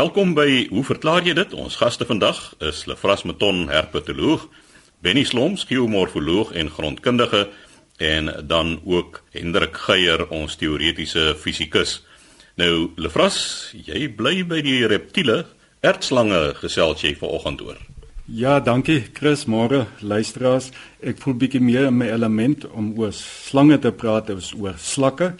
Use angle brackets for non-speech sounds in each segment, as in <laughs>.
Welkom by Hoe verklaar jy dit? Ons gaste vandag is Lefras Meton, herpetoloog, Benny Sloms, geomorfoloog en grondkundige en dan ook Hendrik Geier, ons teoretiese fisikus. Nou Lefras, jy bly by die reptiele ertslange gesels jy vanoggend oor. Ja, dankie Chris, môre luisteraars. Ek voel bietjie meer in my element om oor slange te praat as oor slakke.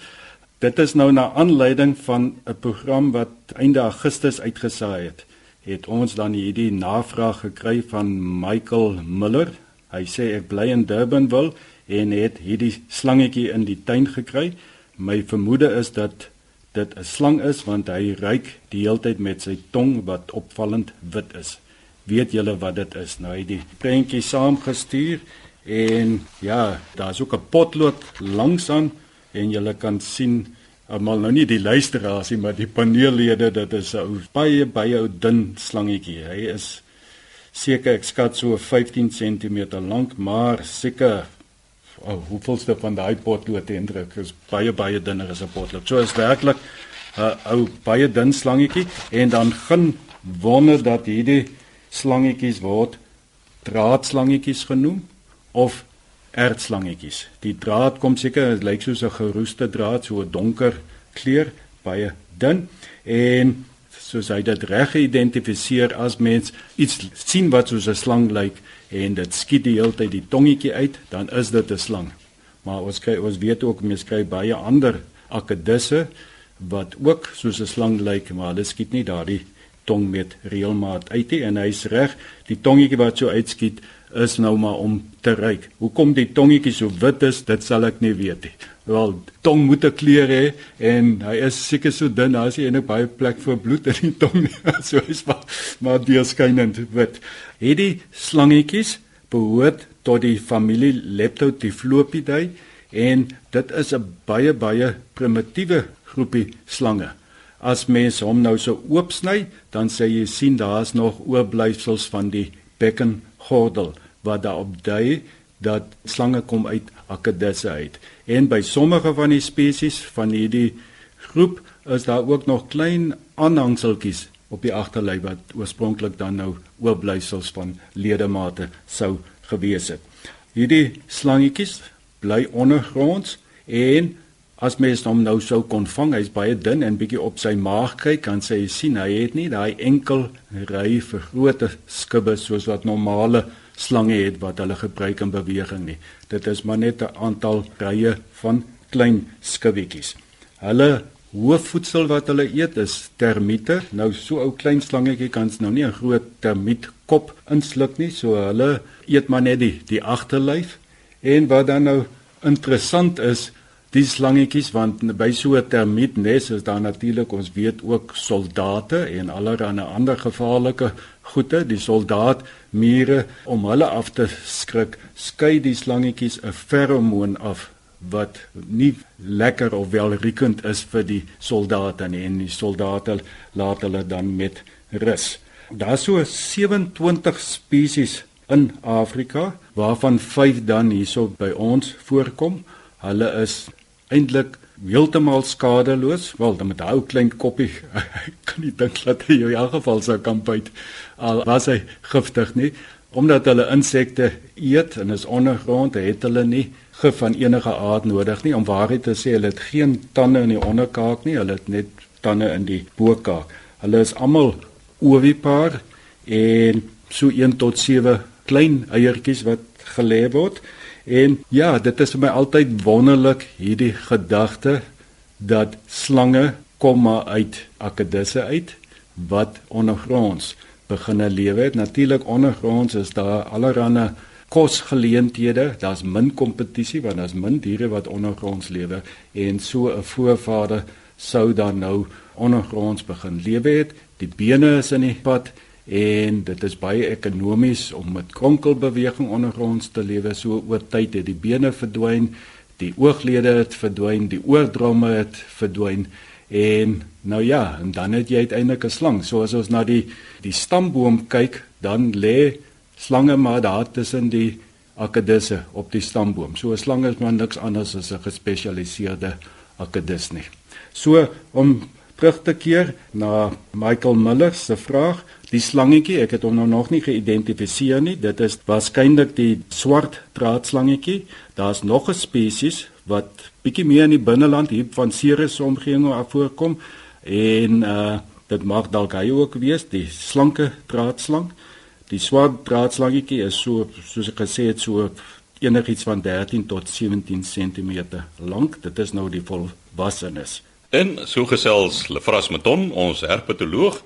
Dit is nou na aanleiding van 'n program wat einde Augustus uitgesaai het. Het ons dan hierdie navraag gekry van Michael Miller. Hy sê ek bly in Durbanville en het hierdie slangetjie in die tuin gekry. My vermoede is dat dit 'n slang is want hy ruik die hele tyd met sy tong wat opvallend wit is weet julle wat dit is. Nou hy die prentjie saamgestuur en ja, daar's ook 'n potlood langs aan en julle kan sien almal nou nie die luisteraars nie, maar die paneellede dit is 'n ou baie baie ou dun slangetjie. Hy is seker ek skat so 15 cm lank, maar seker oh, hoeveelste van daai potlood indruk is baie baie dunner as 'n potlood. So is werklik 'n ou baie dun slangetjie en dan gaan wonder dat hierdie slangetjies word draadslangetjies genoem of ertslangetjies. Die draad kom seker dit lyk soos 'n geroeste draad, so 'n donker kleur, baie dun en soos hy dit reg geïdentifiseer as mens iets sien wat soos 'n slang lyk en dit skiet die hele tyd die tongetjie uit, dan is dit 'n slang. Maar ons kry ons weet ook mense kry baie ander akedisse wat ook soos 'n slang lyk, maar hulle skiet nie daardie tong met reëlmaat uit nie en hy's reg die tongetjie wat so uitskiet is nou maar om te ryk. Hoekom die tongetjie so wit is, dit sal ek nie weet nie. Wel, tong moet 'n kleur hê en hy is seker so dun, daar is nie eintlik baie plek vir bloed in die tong nie. <laughs> so is maar maar deurskynend wit. Hierdie slangetjies behoort tot die familie Leptodiplopidae en dit is 'n baie baie primitiewe groepie slange. As mens hom nou so oopsny, dan sê jy sien daar's nog oorblyfsels van die bekkengordel wat daarop dui dat slange kom uit akedisse uit. En by sommige van die spesies van hierdie groep is daar ook nog klein aanhangseltjies op die agterlyf wat oorspronklik dan nou oorblyfsels van ledemate sou gewees het. Hierdie slangetjies bly ondergronds en As mens hom nou sou kon vang, hy's baie dun en bietjie op sy maag kyk, kan sy sien hy het nie daai enkel ry vir groot skubbe soos wat normale slange het wat hulle gebruik in beweging nie. Dit is maar net 'n aantal rye van klein skubbietjies. Hulle hoofvoedsel wat hulle eet is termiete. Nou so ou klein slangetjie kan nou nie 'n groot termiet kop insluk nie, so hulle eet maar net die die agterlyf. En wat dan nou interessant is, die slangetjies want by so 'n termietnes is daar natuurlik ons weet ook soldate en allerlei ander gevaarlike goede. Die soldaat mure om hulle af te skrik skei die slangetjies 'n feromoon af wat nie lekker of welriekend is vir die soldate nie en die soldate laat hulle dan met rus. Daar so 27 spesies in Afrika waarvan 5 dan hierso by ons voorkom. Hulle is eintlik heeltemal skadeloos. Wel, dan met 'n ou klein koppie <laughs> kan nie dink dat hy in elk geval sou kan byt al was hy giftig nie, omdat hulle insekte eet en is ondergrond, het hulle nie gif van enige aard nodig nie. Om waarheid te sê, hulle het geen tande in die onderkaak nie, hulle het net tande in die bokaak. Hulle is almal ovipaar en so 1 tot 7 klein eiertjies wat gelê word. En ja, dit is vir my altyd wonderlik hierdie gedagte dat slange kom maar uit akedisse uit wat ondergronds beginne lewe het. Natuurlik ondergronds is daar allerlei kosgeleenthede. Daar's min kompetisie want daar's min diere wat ondergronds lewe en so 'n voorvader sou dan nou ondergronds begin lewe het. Die bene is in die pad en dit is baie ekonomies om met kronkelbeweging ondergronds te lewe. So oor tyd het die bene verdwyn die ooglede het verdwyn die oordromme het verdwyn. En nou ja en dan het jy uiteindelik 'n slang. So as ons na die die stamboom kyk dan lê slange maar daar tussen die akedisse op die stamboom. So 'n slang is maar niks anders as 'n gespesialiseerde akedis nie. So om terug te keer na Michael Miller se vraag. Die slangetjie, ek het hom nou nog nie geïdentifiseer nie. Dit is waarskynlik die swart draadslangetjie. Daar's nog 'n spesies wat bietjie meer in die binneland hier van Ceres omgewing af voorkom en uh dit mag dalk hy ook wees, die slanke draadslang. Die swart draadslangetjie is so soos ek gesê het so enigiets van 13 tot 17 cm lank. Dit is nou die volwassenes. En so gesels Lefras Meton, ons herpetoloog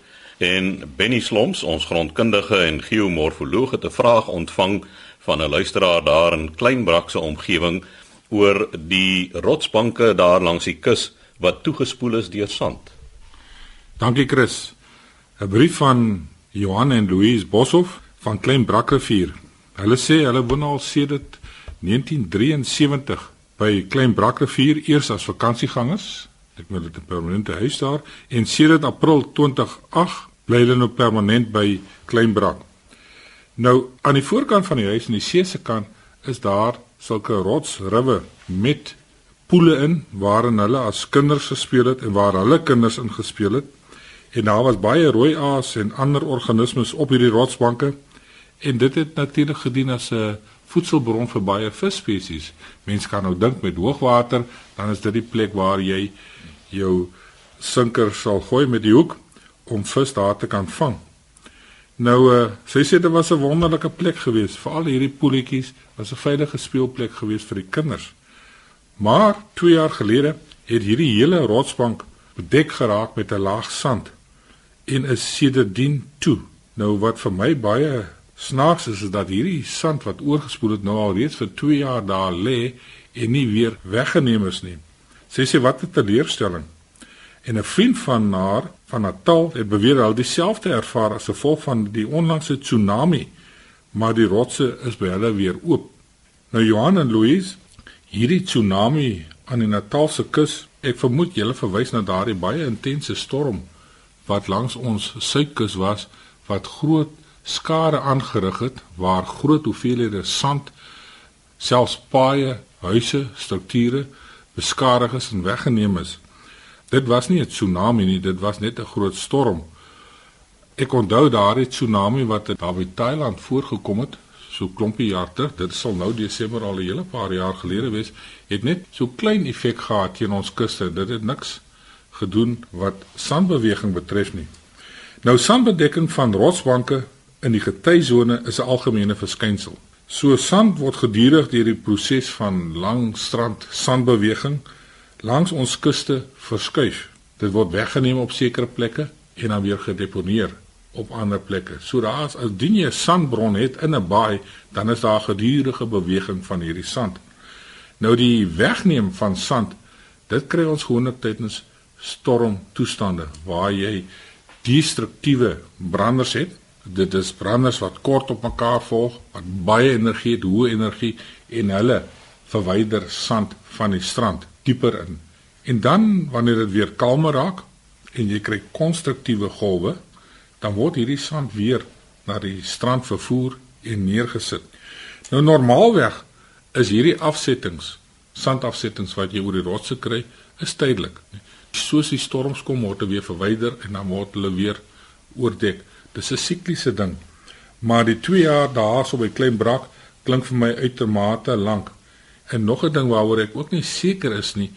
en Benny Sloms, ons grondkundige en geomorfoloog het 'n vraag ontvang van 'n luisteraar daar in Kleinbrak se omgewing oor die rotsbanke daar langs die kus wat toegespoel is deur sand. Dankie Chris. 'n Brief van Johan en Louise Boshoff van Kleinbrakrivier. Hulle sê hulle woon al sedert 1973 by Kleinbrakrivier eers as vakansiegangers. Ek het 'n permanente huis daar en sedert April 2008 bly hulle nou permanent by Kleinbrak. Nou aan die voorkant van die huis en die see se kant is daar sulke rotsriwe met poele in waarin hulle as kinders gespeel het en waar hulle kinders ingespeel het. En daar was baie rooi aas en ander organismes op hierdie rotsbanke en dit het natuurlik gedien as 'n voedselbron vir baie visspesies. Mense kan nou dink met hoogwater, dan is dit die plek waar jy jou sinker sal gooi met die hoek om vis daar te kan vang. Nou uh, sy sê dit was 'n wonderlike plek geweest vir al hierdie poeltjies, was 'n veilige speelplek geweest vir die kinders. Maar 2 jaar gelede het hierdie hele rotsbank bedek geraak met 'n laag sand en is sedertdien toe. Nou wat vir my baie snaaks is, is dat hierdie sand wat oorgespoel het nou al reeds vir 2 jaar daar lê en nie weer weggeneem is nie. Sy sê wat 'n teleurstelling. En 'n vriend van haar van Natal het beweer hy dieselfde ervaar as gevolg van die onlangse tsunami, maar die rotse is by hulle weer oop. Nou Johan en Louise, hierdie tsunami aan die Natalse kus, ek vermoed julle verwys na daardie baie intense storm wat langs ons suidkus was wat groot skade aangerig het waar groot hoeveelhede sand selfs paaie, huise, strukture beskadig is en weggeneem is. Dit was nie 'n tsunami nie, dit was net 'n groot storm. Ek onthou daardie tsunami wat daar by Thailand voorgekom het, so klompie jaar terug, dit sal nou Desember al 'n hele paar jaar gelede wees, het net so klein effek gehad teen ons kuste. Dit het niks gedoen wat sandbeweging betref nie. Nou sandbedekking van rotsbanke in die getyzone is 'n algemene verskynsel. So sand word gedurig deur die proses van lang strand sandbeweging langs ons kuste verskuif. Dit word weggeneem op sekere plekke en dan weer gedeponeer op ander plekke. So daar's as dien jy 'n sandbron het in 'n baai, dan is daar gedurende beweging van hierdie sand. Nou die wegneem van sand, dit kry ons gewoonlik tydens stormtoestande waar jy destruktiewe branders het. Dit is branders wat kort op mekaar volg, wat baie energie het, hoë energie en hulle verwyder sand van die strand dieper in. En dan wanneer dit weer kalmer raak en jy kry konstruktiewe golwe, dan word hierdie sand weer na die strand vervoer en neergesit. Nou normaalweg is hierdie afsettings, sandafsettings wat jy oor die rotse kry, is tydelik. Soos die storms kom word hulle weer verwyder en dan word hulle weer oordek. Dis 'n sikliese ding. Maar die 2 jaar daar so by Klein Brak klink vir my uitermate lank. En nog 'n ding waaroor ek ook nie seker is nie,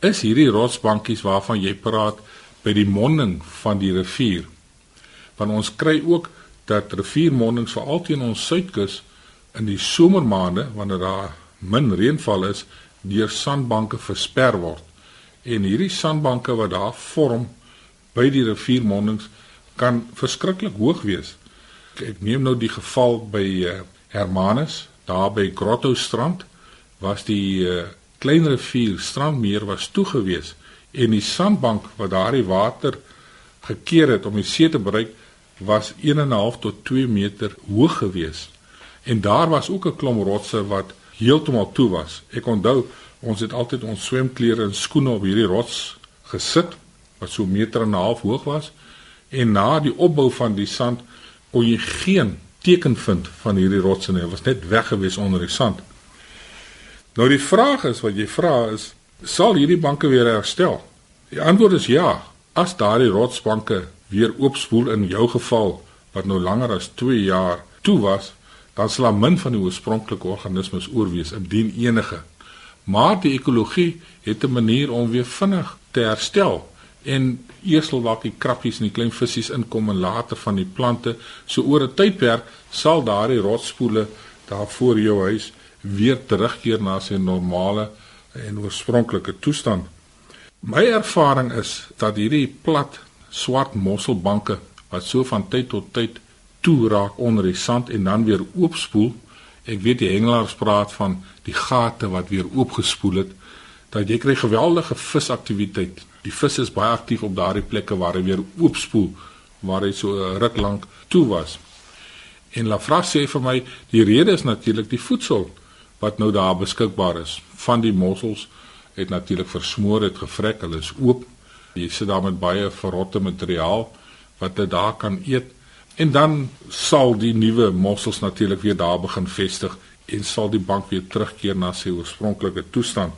is hierdie rotsbankies waarvan jy praat by die monding van die rivier. Want ons kry ook dat riviermondings veral teen ons suidkus in die somermaande wanneer daar min reënval is, deur sandbanke versper word. En hierdie sandbanke wat daar vorm by die riviermondings kan verskriklik hoog wees. Ek neem nou die geval by uh, Hermanus, daar by Grotto strand was die uh, klein rivier strandmeer was toegewees en die sandbank wat daardie water gekeer het om die see te bereik was 1.5 tot 2 meter hoog gewees. En daar was ook 'n klomp rotse wat heeltemal toe was. Ek onthou ons het altyd ons swemklere en skoene op hierdie rots gesit wat so 'n meter en 'n half hoog was en na die opbou van die sand kon jy geen teken vind van hierdie rotse nie. Dit was net weg gewees onder die sand. Nou die vraag is wat jy vra is, sal hierdie banke weer herstel? Die antwoord is ja. As daardie rotsbanke weer oopspoel in jou geval wat nou langer as 2 jaar toe was, dan sal min van die oorspronklike organismes oorwees indien enige. Maar die ekologie het 'n manier om weer vinnig te herstel en eers sal dalk die krappies en die klein visse inkom en later van die plante. So oor 'n tydperk sal daardie rotspoele daar voor jou huis weer terugkeer na sy normale en oorspronklike toestand. My ervaring is dat hierdie plat swart mosselbanke wat so van tyd tot tyd toe raak onder die sand en dan weer oopspoel. Ek weet die hengelaars praat van die gate wat weer oopgespoel het dat jy kry geweldige visaktiwiteit. Die vis is baie aktief op daardie plekke waar hy weer oopspoel waar hy so 'n ruk lank toe was. En Lafras sê vir my die rede is natuurlik die voedsel wat nou daar beskikbaar is. Van die mossels het natuurlik versmoor, het gevrek, hulle is oop. Jy sit daar met baie verrotte materiaal wat jy daar kan eet. En dan sal die nuwe mossels natuurlik weer daar begin vestig en sal die bank weer terugkeer na sy oorspronklike toestand.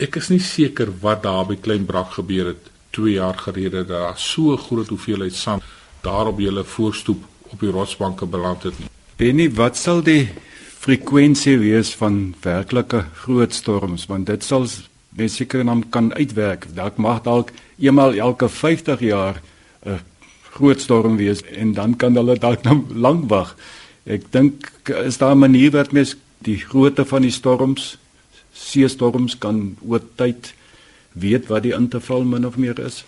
Ek is nie seker wat daar by Klein Brak gebeur het 2 jaar gelede dat daar so groot hoeveelheid sand daar op julle voorstoep op die rotsbanke beland het nie. Benny, wat sal die frekwensie wees van werklike groot storms want dit sal beseker dan kan uitwerk. Dalk mag dalk eenmal elke 50 jaar 'n groot storm wees en dan kan hulle dalk nou lank wag. Ek dink is daar 'n manier wat mens die grootte van die storms, see storms kan oor tyd weet wat die interval min of meer is.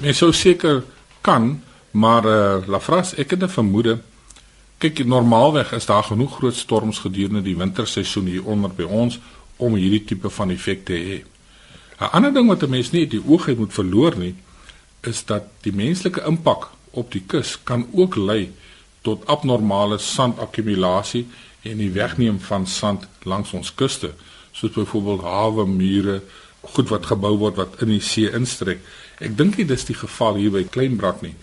Mens sou seker kan, maar uh, Lafras, ek het 'n vermoede kyk normaalweg is daar genoeg groot storms gedurende die winterseisoen hier onder by ons om hierdie tipe van effek te hê. 'n Ander ding wat 'n mens nie die oog moet verloor nie, is dat die menslike impak op die kus kan ook lei tot abnormale sandakkumulasie en die wegneem van sand langs ons kuste, soos byvoorbeeld hawe mure, goed wat gebou word wat in die see instrek. Ek dink nie dis die geval hier by Kleinbrak nie.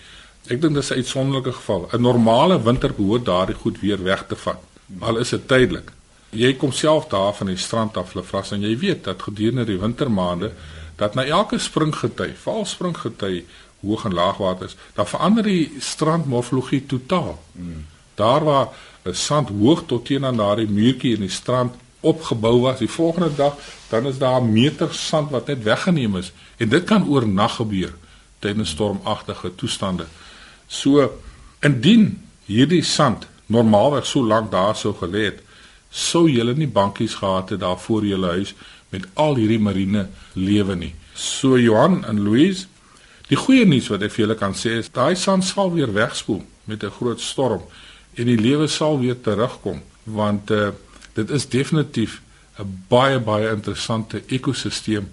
Ek dink dis 'n uitsonderlike geval. 'n Normale winter behoort daardie goed weer weg te vat. Al is dit tydelik. Jy kom self daar van die strand af, Lefras, en jy weet dat gedurende die wintermaande dat na elke springgety, val springgety hoog en laagwater is, dan verander die strandmorfologie totaal. Hmm. Daar waar 'n sand hoog tot teenoor daardie muurtjie in die strand opgebou was, die volgende dag dan is daar meter sand wat net weggeneem is en dit kan oornag gebeur tydens stormagtige toestande. So indien hierdie sand normaalweg so lank daar sou gelê het, sou julle nie bankies gehad het daar voor julle huis met al hierdie marine lewe nie. So Johan en Louise, die goeie nuus wat ek vir julle kan sê is daai sand sal weer wegspoel met 'n groot storm en die lewe sal weer terugkom want uh, dit is definitief 'n baie baie interessante ekosisteem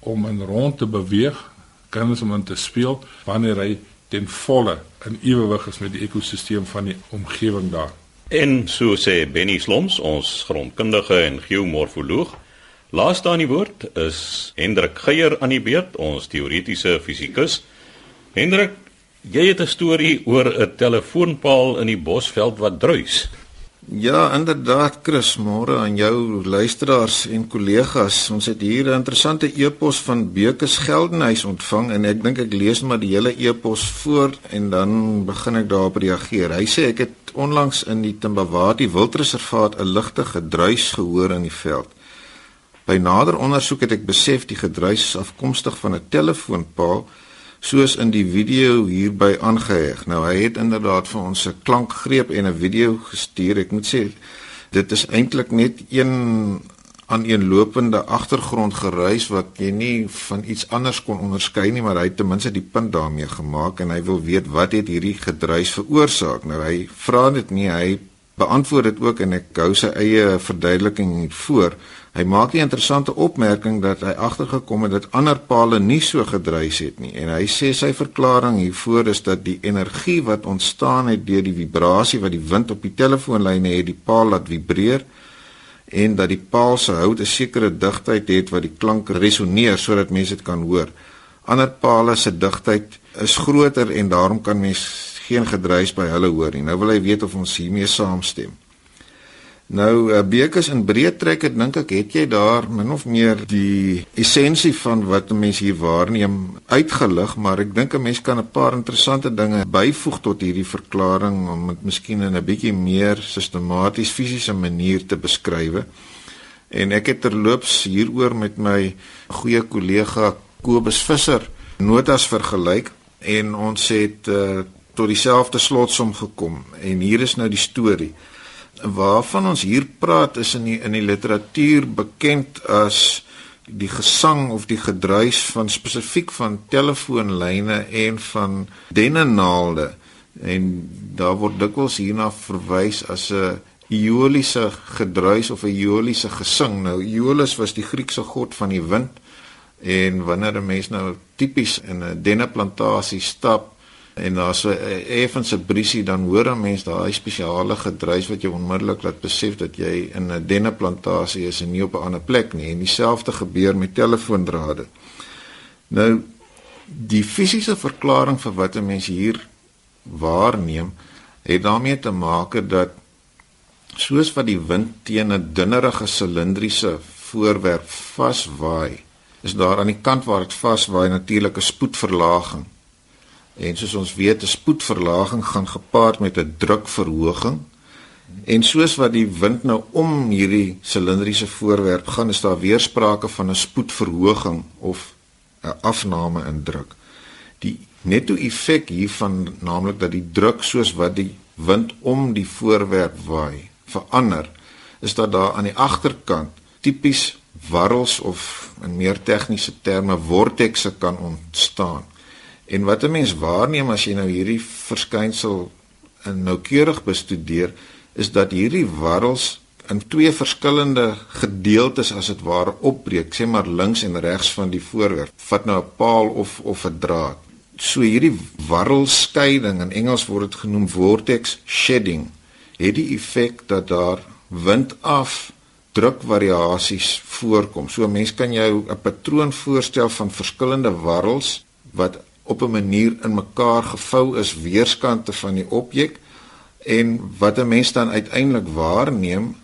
om in rond te beweeg, kinders om in te speel wanneer hy ten volle in ewewig is met die ekosisteem van die omgewing daar. En so sê Benny Sloms, ons grondkundige en geomorfoloog, Laaste aan die woord is Hendrik Geier aan die beurt, ons teoretiese fisikus. Hendrik, jy het 'n storie oor 'n telefoonpaal in die Bosveld wat druis. Ja, inderdaad, Chris, môre aan jou luisteraars en kollegas. Ons het hier 'n interessante e-pos van Bekes Geldenhuys ontvang en ek dink ek lees maar die hele e-pos voor en dan begin ek daarop reageer. Hy sê ek het onlangs in die Timbawati Wildreservaat 'n ligte gedruis gehoor in die veld. By nader ondersoek het ek besef die gedruis is afkomstig van 'n telefoonpaal soos in die video hierby aangeheg. Nou hy het inderdaad vir ons 'n klankgreep en 'n video gestuur. Ek moet sê dit is eintlik net een aan een lopende agtergrondgeruis wat jy nie van iets anders kon onderskei nie, maar hy het ten minste die punt daarmee gemaak en hy wil weet wat het hierdie gedruis veroorsaak. Nou hy vra dit nie, hy beantwoord dit ook en ek hou sy eie verduideliking voor. Hy maak 'n interessante opmerking dat hy agtergekom het dat ander pale nie so gedruis het nie en hy sê sy verklaring hiervoor is dat die energie wat ontstaan het deur die vibrasie wat die wind op die telefoonlyne het die paal laat vibreer en dat die paal se hout 'n sekere digtheid het wat die klank resoneer sodat mense dit kan hoor. Ander pale se digtheid is groter en daarom kan mens geen gedruis by hulle hoor nie. Nou wil hy weet of ons hiermee saamstem. Nou uh, Bekes in breë trek ek dink ek het jy daar min of meer die essensie van wat 'n mens hier waarneem uitgelig, maar ek dink 'n mens kan 'n paar interessante dinge byvoeg tot hierdie verklaring om dit miskien in 'n bietjie meer sistematies fisiese manier te beskryf. En ek het terloops hieroor met my goeie kollega Kobus Visser notas vergelyk en ons het uh, tot dieselfde slotsom gekom. En hier is nou die storie. Waarvan ons hier praat is in die in die literatuur bekend as die gesang of die gedruis van spesifiek van telefoonlyne en van dennenaalde en daar word dikwels hierna verwys as 'n Ioliese gedruis of 'n Ioliese gesang. Nou Iolus was die Griekse god van die wind. En wanneer 'n mens nou tipies in 'n denneplantasie stap en daar's 'n effense briesie dan hoor 'n mens daai spesiale gedruis wat jou onmiddellik laat besef dat jy in 'n denneplantasie is en nie op 'n ander plek nie en dieselfde gebeur met telefoondrade. Nou die fisiese verklaring vir wat 'n mens hier waarneem het daarmee te maak dat soos wat die wind teen 'n dunnerige silindriese voorwerp vaswaai is daar aan die kant waar dit vaswaai natuurlike spoedverlaging En soos ons weet, 'n spoedverlaging gaan gepaard met 'n drukverhoging. En soos wat die wind nou om hierdie silindriese voorwerp gaan, is daar weer sprake van 'n spoedverhoging of 'n afname in druk. Die netto effek hiervan, naamlik dat die druk soos wat die wind om die voorwerp waai, verander, is dat daar aan die agterkant tipies warrels of in meer tegniese terme vortekse kan ontstaan. En wat 'n mens waarneem as jy nou hierdie verskynsel noukeurig bestudeer, is dat hierdie warrels in twee verskillende gedeeltes as dit ware opbreek, sê maar links en regs van die voorwerp. Vat nou 'n paal of of 'n draad. So hierdie warrelskeiding in Engels word dit genoem vortex shedding. Het die effek dat daar wind af drukvariasies voorkom. So 'n mens kan jou 'n patroon voorstel van verskillende warrels wat op 'n manier in mekaar gevou is weerskante van die objek en wat 'n mens dan uiteindelik waarneem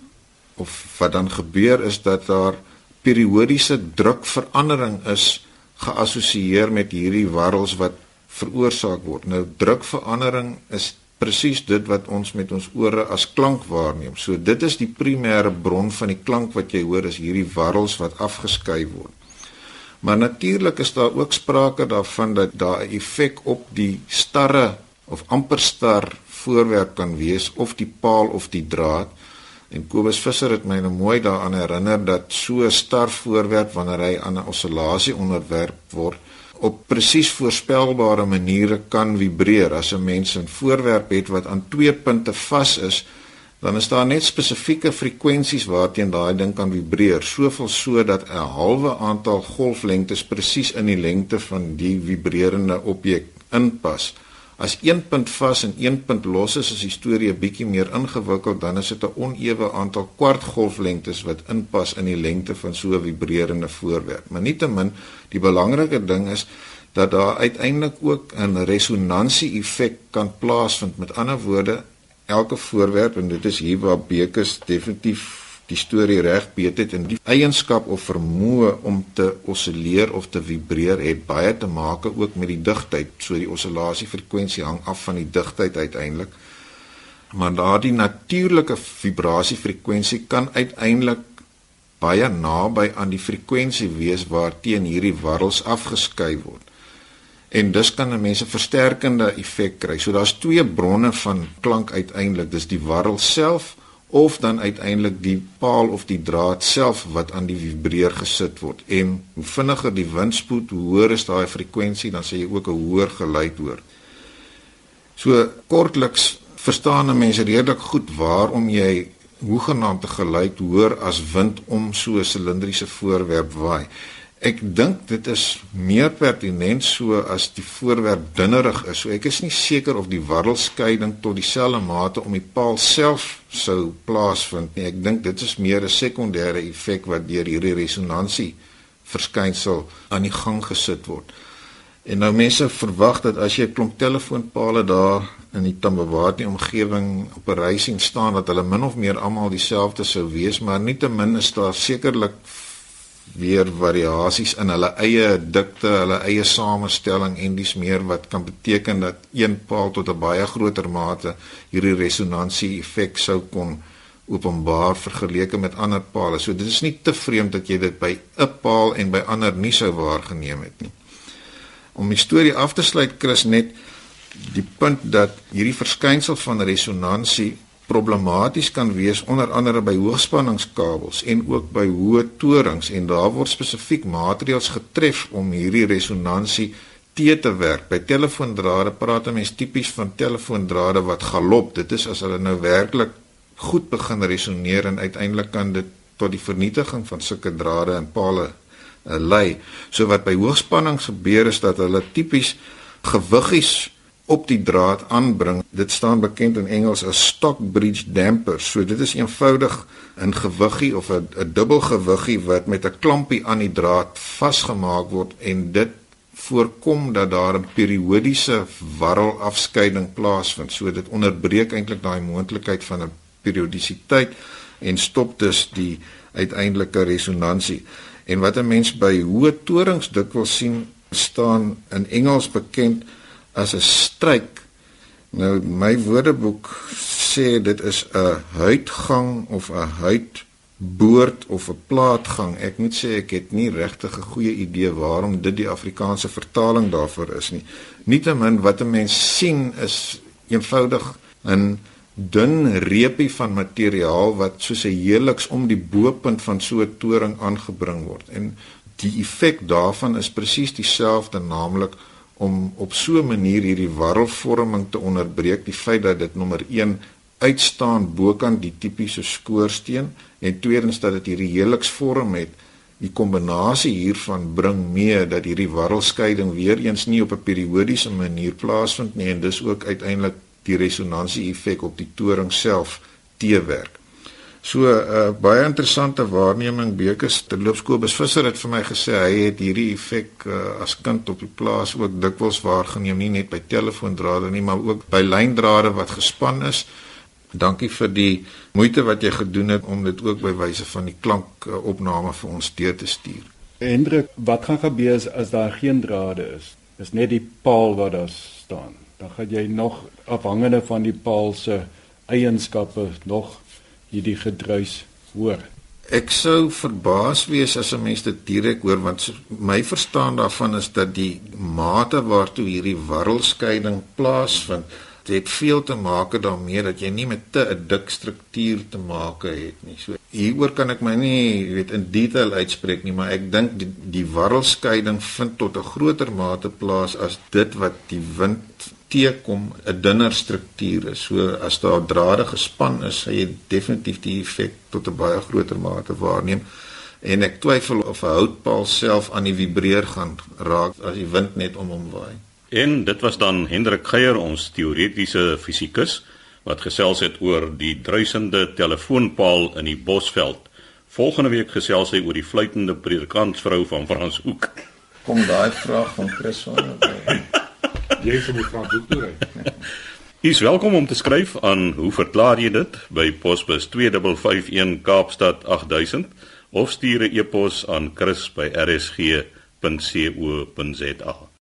of wat dan gebeur is dat daar periodiese drukverandering is geassosieer met hierdie warrels wat veroorsaak word. Nou drukverandering is presies dit wat ons met ons ore as klank waarneem. So dit is die primêre bron van die klank wat jy hoor is hierdie warrels wat afgeskei word. Maar natuurlik is daar ook sprake daarvan dat daar 'n effek op die starre of amper star voorwerp kan wees of die paal of die draad. En Kobus Visser het my nou mooi daaraan herinner dat so 'n star voorwerp wanneer hy aan 'n oscillasie onderwerp word op presies voorspelbare maniere kan vibreer as 'n mens 'n voorwerp het wat aan twee punte vas is dan is daar net spesifieke frekwensies waarteen daai ding kan vibreer, soveel sodat 'n halwe aantal golflengtes presies in die lengte van die vibrerende objek inpas. As een punt vas en een punt los is, is die storie 'n bietjie meer ingewikkeld, dan is dit 'n onewe aantal kwartgolflengtes wat inpas in die lengte van so 'n vibrerende voorwerp. Maar nietemin, die belangrike ding is dat daar uiteindelik ook 'n resonansie effek kan plaasvind. Met ander woorde, elke voorwerp en dit is hier waar Bekes definitief die storie reg beet het en die eienskap of vermoë om te osilleer of te vibreer het baie te maak ook met die digtheid. So die oscillasiefrekwensie hang af van die digtheid uiteindelik. Maar daardie natuurlike vibrasiefrekwensie kan uiteindelik baie naby aan die frekwensie wees waarteen hierdie warrels afgeskei word en dus kan 'n mens 'n versterkende effek kry. So daar's twee bronne van klank uiteindelik. Dis die warrel self of dan uiteindelik die paal of die draad self wat aan die vibreer gesit word. En hoe vinniger die windspoed, hoe hoër is daai frekwensie, dan sê jy ook 'n hoër geluid hoor. So kortliks verstaan 'n mens redelik goed waarom jy hoegenaamde geluid hoor as wind om so 'n silindriese voorwerp waai. Ek dink dit is meer pertinent so as die voorwerp dunnerig is. So ek is nie seker of die warrelskeiding tot dieselfde mate om die paal self sou plaasvind nie. Ek dink dit is meer 'n sekondêre effek wat deur hierdie resonansie verskynsel aan die gang gesit word. En nou mense verwag dat as jy 'n klomp telefoonpale daar in die Tambawati omgewing op 'n reis sien staan dat hulle min of meer almal dieselfde sou wees, maar nietemin is daar sekerlik weer variasies in hulle eie dikte, hulle eie samestelling en dis meer wat kan beteken dat een paal tot 'n baie groter mate hierdie resonansie effek sou kon openbaar vergeleke met ander pale. So dit is nie te vreemd dat jy dit by 'n paal en by ander nie sou waargeneem het nie. Om die storie af te sluit, Chris net die punt dat hierdie verskynsel van resonansie problematies kan wees onder andere by hoogspanningskabels en ook by hoë torings en daar word spesifiek maatreëls getref om hierdie resonansie te te werk. By telefoondrade praat mense tipies van telefoondrade wat galop. Dit is as hulle nou werklik goed begin resoneer en uiteindelik kan dit tot die vernietiging van sulke drade en pale uh, lei. So wat by hoogspanning gebeur is dat hulle tipies gewiggies op die draad aanbring. Dit staan bekend in Engels as stock bridge dampers. So dit is eenvoudig 'n gewiggie of 'n dubbelgewiggie wat met 'n klampie aan die draad vasgemaak word en dit voorkom dat daar 'n periodiese warrelafskeiding plaasvind. So dit onderbreek eintlik daai moontlikheid van 'n periodisiteit en stop dus die uiteindelike resonansie. En wat 'n mens by hoë torings dikwels sien staan in Engels bekend as 'n stryk. Nou my woordeboek sê dit is 'n huidgang of 'n huidboord of 'n plaatgang. Ek moet sê ek het nie regtig 'n goeie idee waarom dit die Afrikaanse vertaling daarvoor is nie. Nietemin wat 'n mens sien is eenvoudig 'n dun reepie van materiaal wat soos 'n helix om die bo-punt van so 'n toring aangebring word. En die effek daarvan is presies dieselfde, naamlik om op so 'n manier hierdie warrelvorming te onderbreek, die feit dat dit nommer 1 uitstaan bokant die tipiese skoorsteen en tweedens dat dit hierdie helix vorm het. Die kombinasie hiervan bring mee dat hierdie warrelskeiding weer eens nie op 'n periodiese manier plaasvind nie en dis ook uiteindelik die resonansie effek op die toring self teewerk. So 'n uh, eh, baie interessante waarneming Bekes terloopskobus Visser het vir my gesê hy het hierdie effek uh, as kind op die plaas ook dikwels waargeneem nie net by telefoondrade nie maar ook by lyndrade wat gespan is. Dankie vir die moeite wat jy gedoen het om dit ook by wyse van die klankopname uh, vir ons deur te stuur. Hendrik, wat gaan gebeur as daar geen drade is? Dis net die paal wat daar staan dan gaan jy nog afhangende van die paal se eienskappe nog hierdie gedruis hoor. Ek sou verbaas wees as 'n mens dit direk hoor want my verstaan daarvan is dat die mate waartoe hierdie warrelskeiding plaasvind dit veel te maak daarmee dat jy nie met te 'n dik struktuur te maak het nie. So hieroor kan ek my nie weet in detail uitspreek nie, maar ek dink die, die warrelskeiding vind tot 'n groter mate plaas as dit wat die wind teekom 'n dunner struktuur is. So as daar drade gespan is, sal jy definitief die effek tot 'n baie groter mate waarneem. En ek twyfel of 'n houtpaal self aan die vibreer gaan raak as die wind net om hom waai. En dit was dan Hendrik Geier ons teoretiese fisikus wat gesels het oor die druisende telefoonpaal in die Bosveld. Volgende week gesels hy oor die fluitende predikantsvrou van Frans Hoek. Kom daai vraag van Chris van. Jy sê moet Frans Hoek toe ry. Is welkom om te skryf aan hoe verklaar jy dit by posbus 2551 Kaapstad 8000 of stuur 'n e-pos aan chris@rsg.co.za